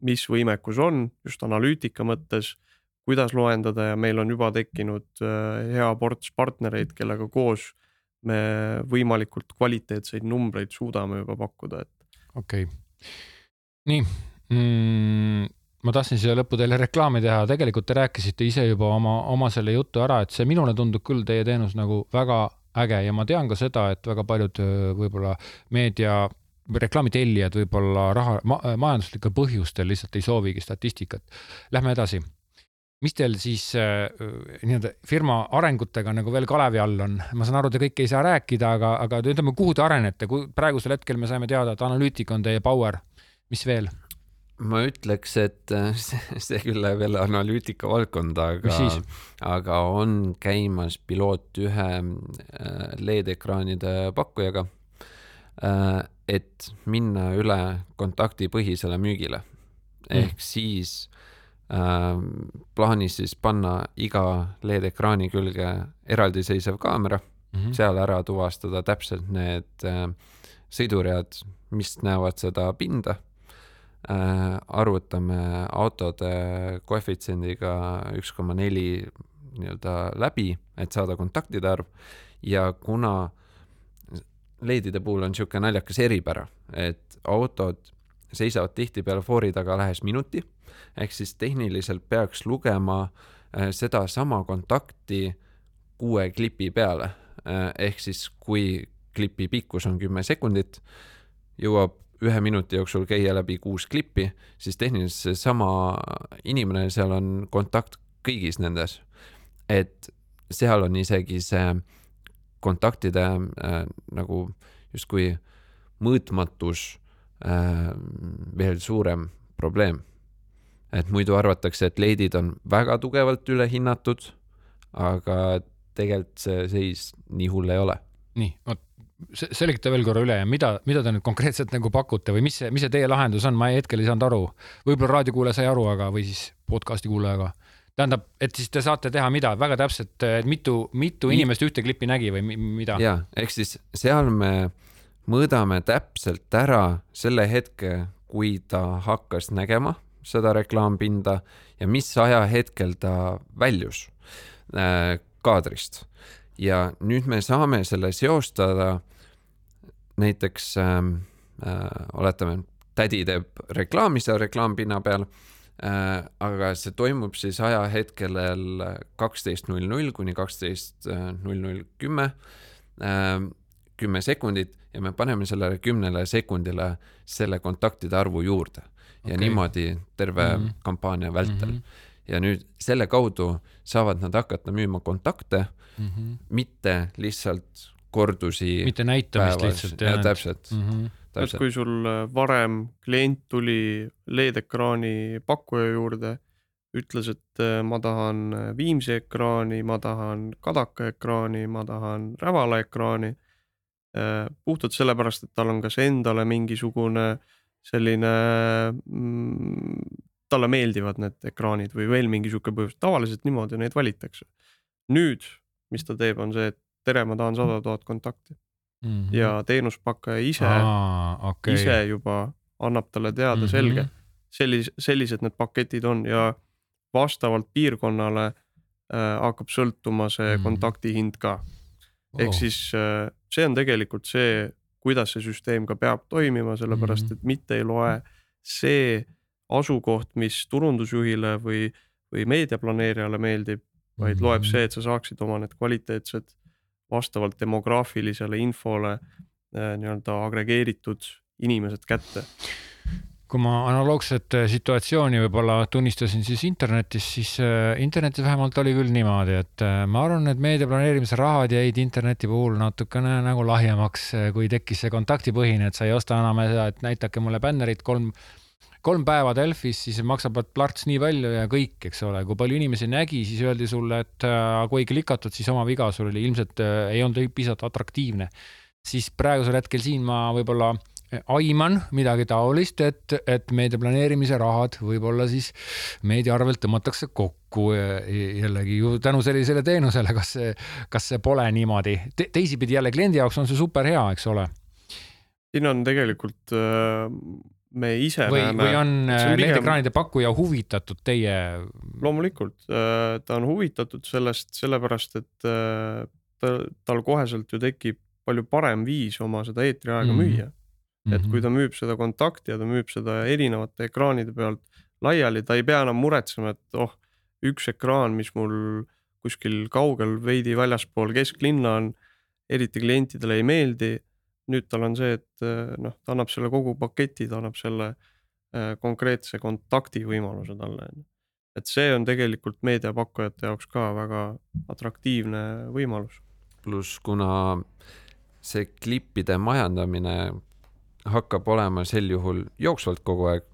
mis võimekus on just analüütika mõttes, kuidas loendada ja meil on juba tekkinud äh, hea ports partnereid, kellega koos me võimalikult kvaliteetseid numbreid suudame juba pakkuda, et. okei okay., nii mm, ma tahtsin siia lõppu teile reklaami teha, tegelikult te rääkisite ise juba oma, oma selle jutu ära, et see minule tundub küll teie teenus nagu väga äge ja ma tean ka seda, et väga paljud võib-olla meedia reklaamitellijad võib-olla raha ma,, majanduslikel põhjustel lihtsalt ei soovigi statistikat. Lähme edasi. mis teil siis äh, nii-öelda firma arengutega nagu veel kalevi all on? ma saan aru, te kõike ei saa rääkida, aga, aga ütleme, kuhu te arenete, praegusel hetkel me saime teada, et analüütika on teie power, mis veel? Ma ütleks, et äh, see, küll läheb jälle analüütika valdkonda, aga, aga on käimas piloot ühe äh, LED-ekraanide pakkujaga. Äh, et minna üle kontaktipõhisele müügile mm. ehk mm. siis plaanis siis panna iga LED-ekraani külge eraldiseisev kaamera mm, -hmm. seal ära tuvastada täpselt need sõiduread, mis näevad seda pinda arvutame autode koefitsiendiga üks koma neli nii-öelda läbi, et saada kontaktide arv ja kuna LED-ide puhul on niisugune naljakas eripära, et autod seisavad tihtipeale foori taga lähes minuti, ehk siis tehniliselt peaks lugema äh, sedasama kontakti kuue klipi peale. Äh, ehk siis, kui klipi pikkus on kümme sekundit, jõuab ühe minuti jooksul käia läbi kuus klippi, siis tehniliselt seesama inimene, seal on kontakt kõigis nendes. et seal on isegi see kontaktide äh, nagu justkui mõõtmatus äh, veel suurem probleem. et muidu arvatakse, et leidid on väga tugevalt ülehinnatud, aga tegelikult see seis nii hull ei ole. nii, vot selgita veel korra üle ja mida, mida te nüüd konkreetselt nagu pakute või mis see, mis see teie lahendus on, ma hetkel ei saanud aru. võib-olla raadiokuulaja sai aru, aga, või siis podcast'i kuulaja ka. tähendab, et siis te saate teha mida, väga täpselt, mitu, mitu inimest ühte klippi nägi või mida? ja, ehk siis seal me mõõdame täpselt ära selle hetke, kui ta hakkas nägema seda reklaampinda ja mis ajahetkel ta väljus äh, kaadrist ja nüüd me saame selle seostada näiteks ähm, äh, oletame, tädi teeb reklaami seal reklaampinna peal äh,, aga see toimub siis ajahetkel kaksteist null null kuni kaksteist null null kümme, ähm, kümme sekundit ja me paneme sellele kümnele sekundile selle kontaktide arvu juurde ja okay. niimoodi terve mm -hmm. kampaania vältel mm. -hmm ja nüüd selle kaudu saavad nad hakata müüma kontakte mm, -hmm. mitte lihtsalt kordusi. mitte näitamist päevas. lihtsalt. jah, täpselt mm. -hmm. et kui sul äh, varem klient tuli LED-ekraani pakkuja juurde, ütles, et äh, ma tahan äh, Viimsi ekraani, ma tahan Kadaka ekraani, ma tahan Rävala ekraani. puhtalt sellepärast, et tal on kas endale mingisugune selline mm, talle meeldivad need ekraanid või veel mingi sihuke põhjus, tavaliselt niimoodi neid valitakse. nüüd, mis ta teeb, on see, et tere, ma tahan sada tuhat kontakti mm -hmm. ja teenuspakkuja ise Aa, okay. ise juba annab talle teada mm -hmm. selge, sellis-, sellised need paketid on ja vastavalt piirkonnale äh, hakkab sõltuma see mm -hmm. kontakti hind ka. ehk oh. siis äh, see on tegelikult see, kuidas see süsteem ka peab toimima, sellepärast -hmm. et mitte ei loe see asukoht, mis turundusjuhile või, või meediaplaneerijale meeldib, vaid loeb mhm. see, et sa saaksid oma need kvaliteetsed vastavalt demograafilisele infole äh, nii-öelda agregeeritud inimesed kätte kui ma analoogset äh, situatsiooni võib-olla tunnistasin siis internetis, siis äh, internetis vähemalt oli küll niimoodi, et ma arvan, et meedia planeerimise rahad jäid interneti puhul natukene nagu lahjemaks, kui tekkis see kontaktipõhine, et sa ei osta enam seda, et näidake mulle bännerit kolm, kolm päeva Delfis, siis maksab plats nii palju ja kõik, eks ole, kui palju inimesi nägi, siis öeldi sulle, et kui ei klikatud, siis oma viga, sul oli ilmselt ei olnud piisavalt atraktiivne. siis praegusel hetkel siin ma võib-olla aiman midagi taolist, et, et meedia planeerimise rahad võib-olla siis meedia arvelt tõmmatakse kokku jällegi ju tänu sellisele teenusele, kas see, kas see pole niimoodi Te,? teisipidi jälle kliendi jaoks on see super hea, eks ole. siin on tegelikult äh, me ise või, näeme. või on äh, need pigem... ekraanide pakkuja huvitatud teie? loomulikult, äh, ta on huvitatud sellest sellepärast, et ta, tal koheselt ju tekib palju parem viis oma seda eetriaega mm -hmm. müüa et kui mhm. ta müüb seda kontakti ja ta müüb seda erinevate ekraanide pealt laiali, ta ei pea enam muretsema, et oh, üks ekraan, mis mul kuskil kaugel veidi väljaspool kesklinna on, eriti klientidele ei meeldi. Nüüd tal on see, et eh, noh, ta annab selle kogu paketi, ta annab selle äh, konkreetse kontakti võimaluse talle. et see on tegelikult meediapakkujate jaoks ka väga atraktiivne võimalus. pluss kuna see klippide majandamine hakkab olema sel juhul jooksvalt kogu aeg,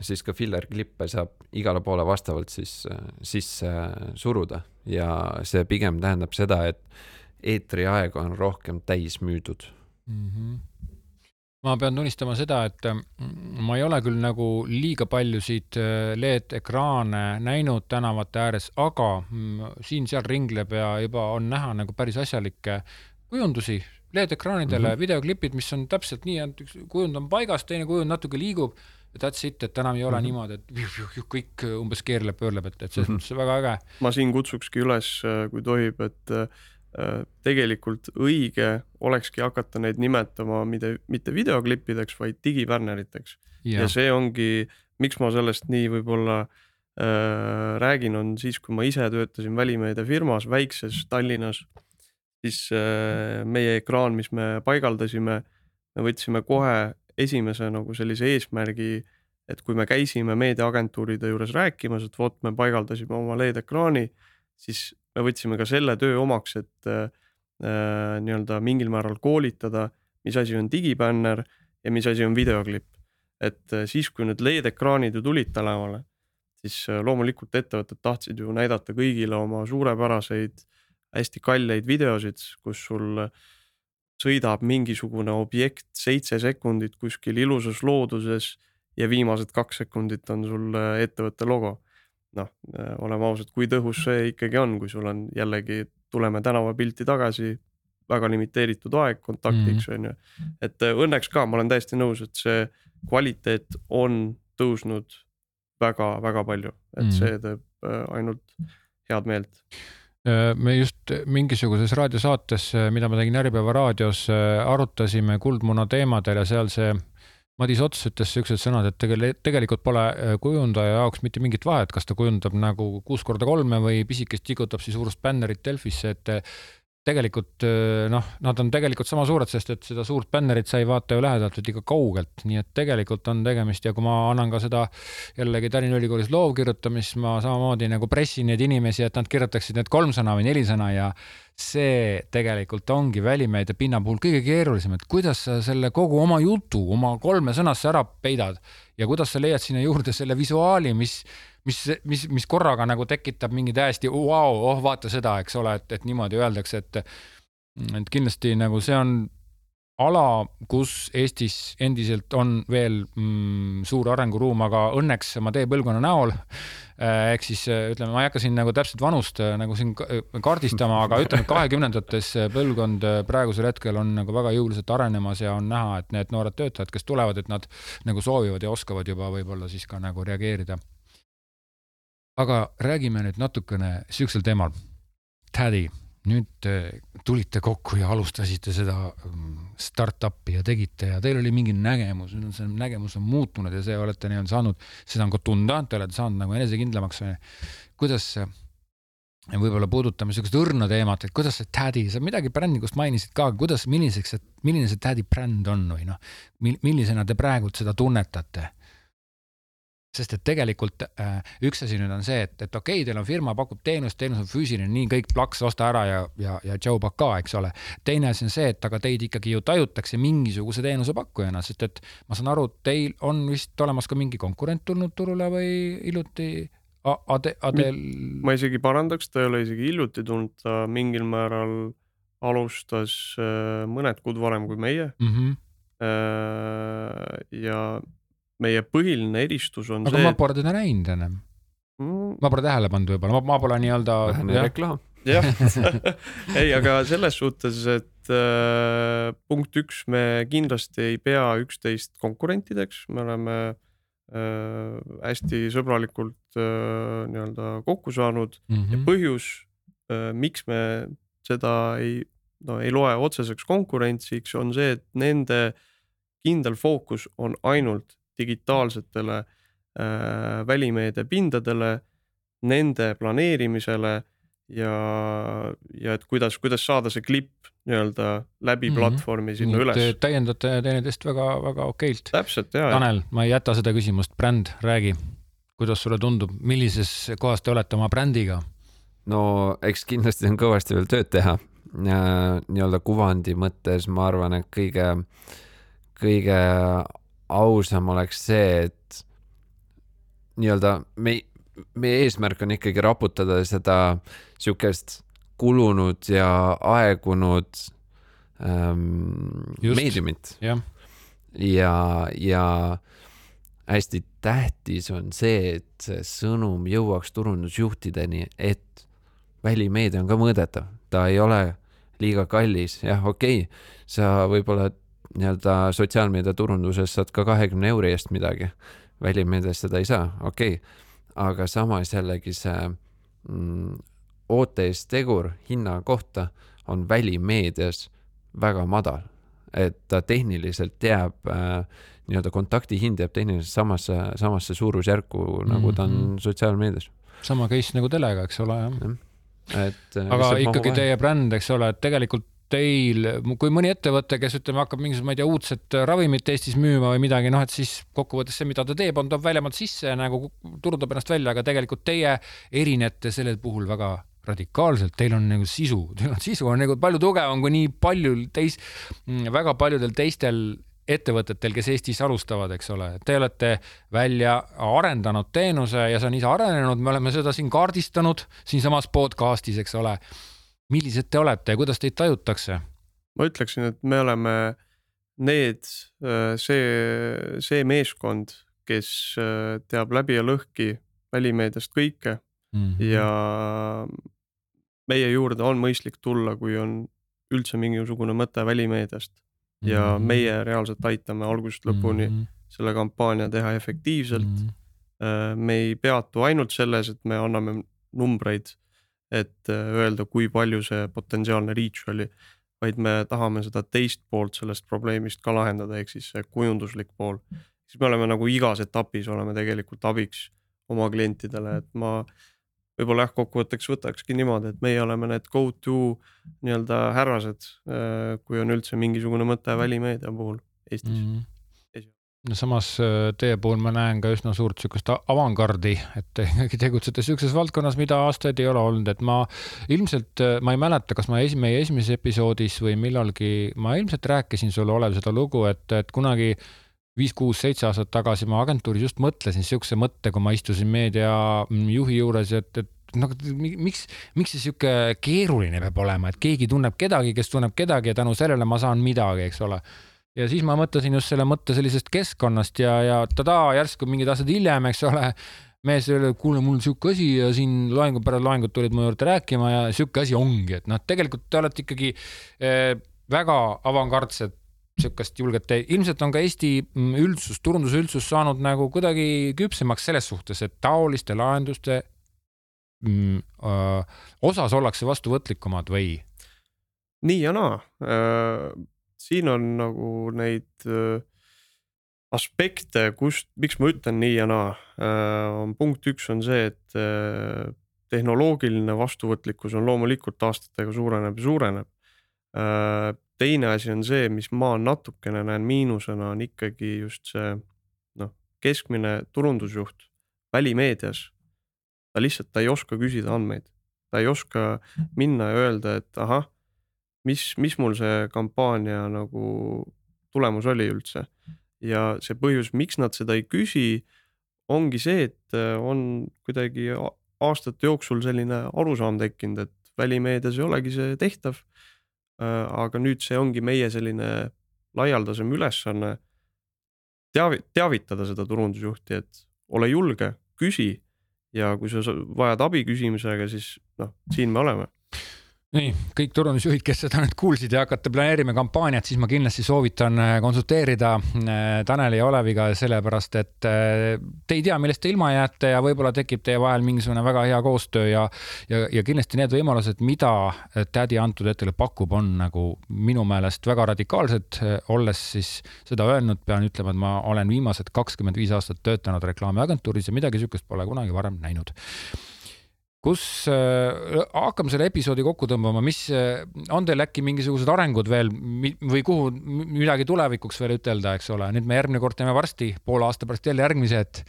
siis ka filler klippe saab igale poole vastavalt siis sisse suruda ja see pigem tähendab seda, et eetriaeg on rohkem täis müüdud mm. -hmm ma pean tunnistama seda, et mm, ma ei ole küll nagu liiga paljusid äh, LED-ekraane näinud tänavate ääres, aga mm, siin-seal ringleb ja juba on näha nagu päris asjalikke kujundusi LED-ekraanidele mm -hmm. videoklipid, mis on täpselt nii, et üks kujund on paigas, teine kujund natuke liigub ja that's it, et enam ei ole mm -hmm. niimoodi, et juh, juh, juh, kõik umbes keerleb, pöörleb, et, et selles mm -hmm. mõttes väga äge. ma siin kutsukski üles, kui tohib, et äh, tegelikult õige olekski hakata neid nimetama mitte, mitte videoklippideks, vaid digibänneriteks ja. ja see ongi, miks ma sellest nii võib-olla äh, räägin, on siis, kui ma ise töötasin välimeediafirmas väikses Tallinnas siis äh, meie ekraan, mis me paigaldasime, me võtsime kohe esimese nagu sellise eesmärgi, et kui me käisime meediaagentuuride juures rääkimas, et vot me paigaldasime oma LED-ekraani, siis me võtsime ka selle töö omaks, et äh, äh, nii-öelda mingil määral koolitada, mis asi on digibänner ja mis asi on videoklipp. et äh, siis, kui need LED-ekraanid ju tulid tänavale, siis äh, loomulikult ettevõtted tahtsid ju näidata kõigile oma suurepäraseid hästi kalleid videosid, kus sul sõidab mingisugune objekt seitse sekundit kuskil ilusas looduses ja viimased kaks sekundit on sul ettevõtte logo. Noh, äh, oleme ausad, kui tõhus see ikkagi on, kui sul on jällegi, tuleme tänavapilti tagasi, väga limiteeritud aeg kontaktiks mhm. on mm -hmm. ju. et äh, õnneks ka, ma olen täiesti nõus, et see kvaliteet on tõusnud väga-väga palju, et mm -hmm. see teeb ainult head meelt Äh, me just mingisuguses raadiosaates, äh, mida ma tegin Äripäeva raadios, äh, arutasime kuldmuna teemadel ja seal see Madis Ots ütles siuksed sõnad, et tegel-, tegelikult pole kujundaja jaoks mitte mingit vahet, kas ta kujundab nagu kuus korda kolme või pisikest tigutab siis suurust bännerit Delfisse, et tegelikult noh, nad on tegelikult sama suured, sest et seda suurt bännerit sa ei vaata ju lähedalt, vaid ikka kaugelt, nii et tegelikult on tegemist ja kui ma annan ka seda jällegi Tallinna Ülikoolis loovkirjutamist, ma samamoodi nagu pressin neid inimesi, et nad kirjutaksid need kolm sõna või neli sõna ja see tegelikult ongi välimeedia pinna puhul kõige keerulisem, et kuidas sa selle kogu oma jutu oma kolme sõnasse ära peidad ja kuidas sa leiad sinna juurde selle visuaali, mis mis, mis, mis korraga nagu tekitab mingi täiesti vau wow,, oh vaata seda, eks ole, et, et niimoodi öeldakse, et et kindlasti nagu see on ala, kus Eestis endiselt on veel mm, suur arenguruum, aga õnneks oma teepõlvkonna näol äh, ehk siis äh, ütleme, ma ei hakka siin nagu täpselt vanust äh, nagu siin kaardistama, aga ütleme, kahekümnendates põlvkond praegusel hetkel on nagu väga jõuliselt arenemas ja on näha, et need noored töötajad, kes tulevad, et nad nagu soovivad ja oskavad juba võib-olla siis ka nagu reageerida. Aga räägime nüüd natukene siuksel teemal. Tädi nüüd tulite kokku ja alustasite seda mm, startup'i ja tegite ja teil oli mingi nägemus, nüüd on see nägemus on muutunud ja see olete nii-öelda saanud, seda on ka tunda, te olete saanud nagu enesekindlamaks. kuidas, võib-olla puudutame sihukest õrna teemat, et kuidas see Tädi, sa midagi brändingust mainisid ka, kuidas, milliseks, milline see Tädi bränd on või noh, millisena te praegult seda tunnetate sest et tegelikult äh, üks asi nüüd on see, et, et okei okay,, teil on firma, pakub teenust, teenus on füüsiline, nii kõik plaks, osta ära ja, ja, ja tšau, pakaa, eks ole. teine asi on see, et aga teid ikkagi ju tajutakse mingisuguse teenusepakkujana, sest et ma saan aru, teil on vist olemas ka mingi konkurent tulnud turule või hiljuti Ade, Adel? ma isegi parandaks, ta ei ole isegi hiljuti tulnud, ta mingil määral alustas äh, mõned kuud varem kui meie mm. -hmm. ja meie põhiline eristus on aga see. aga ma pole teda näinud ennem mm.. ma pole tähele pannud võib-olla, ma, pole nii-öelda. vähene reklaam. jah ei, aga selles suhtes, et äh, punkt üks, me kindlasti ei pea üksteist konkurentideks, me oleme äh, hästi sõbralikult äh, nii-öelda kokku saanud mm -hmm. ja põhjus äh,, miks me seda ei, no ei loe otseseks konkurentsiks, on see, et nende kindel fookus on ainult digitaalsetele äh, välimeedia pindadele, nende planeerimisele ja, ja et kuidas, kuidas saada see klipp nii-öelda läbi mm -hmm. platvormi sinna Nii, üles. täiendate teineteist väga-väga okeilt. täpselt ja. Tanel, ma ei jäta seda küsimust, bränd, räägi, kuidas sulle tundub, millises kohas te olete oma brändiga? no eks kindlasti on kõvasti veel tööd teha. nii-öelda kuvandi mõttes ma arvan, et kõige, kõige ausam oleks see, et nii-öelda me, meie eesmärk on ikkagi raputada seda sihukest kulunud ja aegunud ähm, meediumit. ja, ja, ja hästi tähtis on see, et see sõnum jõuaks turundusjuhtideni, et välimeedia on ka mõõdetav, ta ei ole liiga kallis, jah, okei okay,, sa võib-olla nii-öelda sotsiaalmeedia turunduses saad ka kahekümne euri eest midagi. välimeedias seda ei saa, okei okay., aga samas jällegi see mm, OTS tegur hinna kohta on välimeedias väga madal. et ta tehniliselt jääb äh, nii-öelda kontaktihind jääb tehniliselt samasse, samasse suurusjärku mm, -hmm. nagu ta on mhm. sotsiaalmeedias. sama case nagu telega, eks ole, jah ja et. Äh, aga ikkagi teie bränd, eks ole, et tegelikult teil, kui mõni ettevõte, kes ütleme, hakkab mingisugust, ma ei tea, uudset ravimit Eestis müüma või midagi, noh, et siis kokkuvõttes see, mida ta teeb, on, toob väljamaalt sisse nagu turundab ennast välja, aga tegelikult teie erinete sellel puhul väga radikaalselt, teil on nagu sisu, teil on sisu on nagu palju tugevam kui nii paljul teis-, väga paljudel teistel ettevõtetel, kes Eestis alustavad, eks ole, te olete välja arendanud teenuse ja see on ise arenenud, me oleme seda siin kaardistanud siinsamas podcast'is, eks ole millised te olete ja kuidas teid tajutakse? ma ütleksin, et me oleme need, äh, see, see meeskond, kes äh, teab läbi ja lõhki välimeediast kõike mm -hmm. ja meie juurde on mõistlik tulla, kui on üldse mingisugune mõte välimeediast ja mm -hmm. meie reaalselt aitame algusest lõpuni mm -hmm. selle kampaania teha efektiivselt mm. -hmm. me ei peatu ainult selles, et me anname numbreid et äh, öelda, kui palju see potentsiaalne reach oli, vaid me tahame seda teist poolt sellest probleemist ka lahendada, ehk siis see kujunduslik pool. siis me oleme nagu igas etapis oleme tegelikult abiks oma klientidele, et ma võib-olla jah, kokkuvõtteks võtakski niimoodi, et meie oleme need go to nii-öelda härrased, äh, kui on üldse mingisugune mõte välimeedia puhul Eestis mm. -hmm no samas äh, teie puhul ma näen ka üsna suurt sihukest avangardi, et te ikkagi tegutsete sihukeses valdkonnas, mida aastaid ei ole olnud, et ma ilmselt, äh, ma ei mäleta, kas ma esi-, meie esimeses episoodis või millalgi, ma ilmselt rääkisin sulle, Olev, seda lugu, et, et kunagi viis-kuus-seitse aastat tagasi ma agentuuris just mõtlesin sihukese mõtte, kui ma istusin meediajuhi juures, et, et nagu miks, miks see sihuke keeruline peab olema, et keegi tunneb kedagi, kes tunneb kedagi ja tänu sellele ma saan midagi, eks ole ja siis ma mõtlesin just selle mõtte sellisest keskkonnast ja, ja tadaa, järsku mingid aastad hiljem, eks ole, mees et kuule, mul on sihuke asi ja siin loengu pärast loengut tulid mu juurde rääkima ja sihuke asi ongi, et noh, tegelikult te olete ikkagi eh, väga avangardsed sihukest julget ilmselt on ka Eesti mm, üldsus, turundusüldsus saanud nagu kuidagi küpsemaks selles suhtes, et taoliste lahenduste mm, öö, osas ollakse vastuvõtlikumad või? nii ja naa äh,. Siin on nagu neid äh, aspekte, kust, miks ma ütlen nii ja naa äh,. on punkt üks on see, et äh, tehnoloogiline vastuvõtlikkus on loomulikult aastatega suureneb ja suureneb teine asi on see, mis ma natukene näen miinusena, on ikkagi just see noh, keskmine turundusjuht välimeedias. ta lihtsalt, ta ei oska küsida andmeid, ta ei oska minna ja öelda, et ahah, mis, mis mul see kampaania nagu tulemus oli üldse. ja see põhjus, miks nad seda ei küsi, ongi see, et on kuidagi aastate jooksul selline arusaam tekkinud, et välimeedias ei olegi see tehtav Äh, aga nüüd see ongi meie selline laialdasem ülesanne. teavi-, teavitada seda turundusjuhti, et ole julge, küsi ja kui sa vajad abi küsimusega, siis noh, siin me oleme nii kõik turundusjuhid, kes seda nüüd kuulsid ja hakkate planeerima kampaaniat, siis ma kindlasti soovitan äh, konsulteerida äh, Taneli ja Oleviga, sellepärast et äh, te ei tea, millest te ilma jääte ja võib-olla tekib teie vahel mingisugune väga hea koostöö ja, ja, ja kindlasti need võimalused, mida tädi antud hetkel pakub, on nagu minu meelest väga radikaalsed. olles siis seda öelnud, pean ütlema, et ma olen viimased kakskümmend viis aastat töötanud reklaamiagentuuris ja midagi sihukest pole kunagi varem näinud kus äh,, hakkame selle episoodi kokku tõmbama, mis äh, on teil äkki mingisugused arengud veel või kuhu midagi tulevikuks veel ütelda, eks ole, nüüd me järgmine kord teeme varsti poole aasta pärast jälle järgmise, et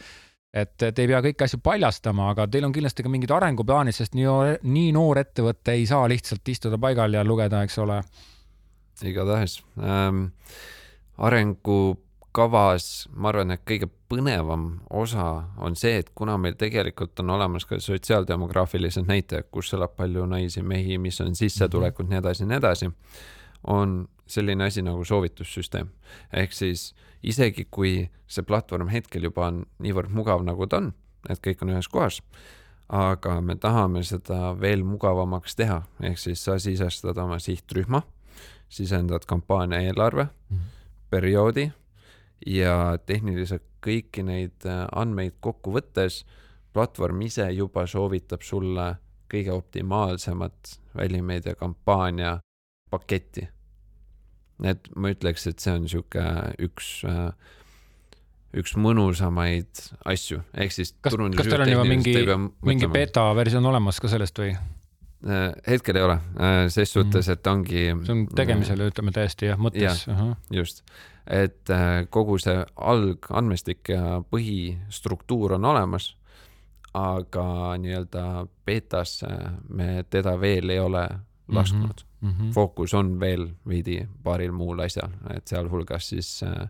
et te ei pea kõiki asju paljastama, aga teil on kindlasti ka mingid arenguplaanid, sest nii, nii noor ettevõte ei saa lihtsalt istuda paigal ja lugeda, eks ole. igatahes ähm, arengu kavas, ma arvan, et kõige põnevam osa on see, et kuna meil tegelikult on olemas ka sotsiaaldemograafilised näitajad, kus elab palju naisi, mehi, mis on sissetulekud, nii edasi, nii edasi, on selline asi nagu soovitussüsteem. ehk siis isegi kui see platvorm hetkel juba on niivõrd mugav, nagu ta on, et kõik on ühes kohas, aga me tahame seda veel mugavamaks teha, ehk siis sa sisestad oma sihtrühma, sisendad kampaania eelarve mm, -hmm. perioodi ja tehniliselt kõiki neid äh, andmeid kokku võttes platvorm ise juba soovitab sulle kõige optimaalsemat välimeedia kampaania paketti. et ma ütleks, et see on sihuke üks, äh, üks mõnusamaid asju, ehk siis. kas, kas teil on juba mingi, mingi beeta versioon olemas ka sellest või? Äh, hetkel ei ole, ses suhtes, mhm. et ongi. see on tegemisel, ütleme täiesti jah, mõttes. just et äh, kogu see algandmestik ja põhistruktuur on olemas, aga nii-öelda beetasse me teda veel ei ole lasknud mm. -hmm. fookus on veel veidi paaril muul asjal, et sealhulgas siis äh,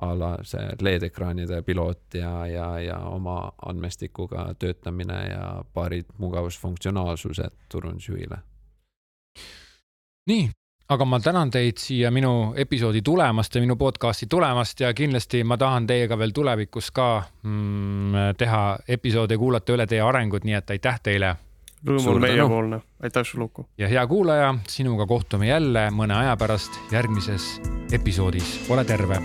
a la see LED-ekraanide piloot ja, ja, ja oma andmestikuga töötamine ja paarid mugavusfunktsionaalsused turundusjuhile. nii, aga ma tänan teid siia minu episoodi tulemast ja minu podcast'i tulemast ja kindlasti ma tahan teiega veel tulevikus ka mm, teha episoode ja kuulata üle teie arengut, nii et aitäh teile. rõõm on meiepoolne, aitäh sulle, Uku. ja hea kuulaja, sinuga kohtume jälle mõne aja pärast järgmises episoodis, ole terve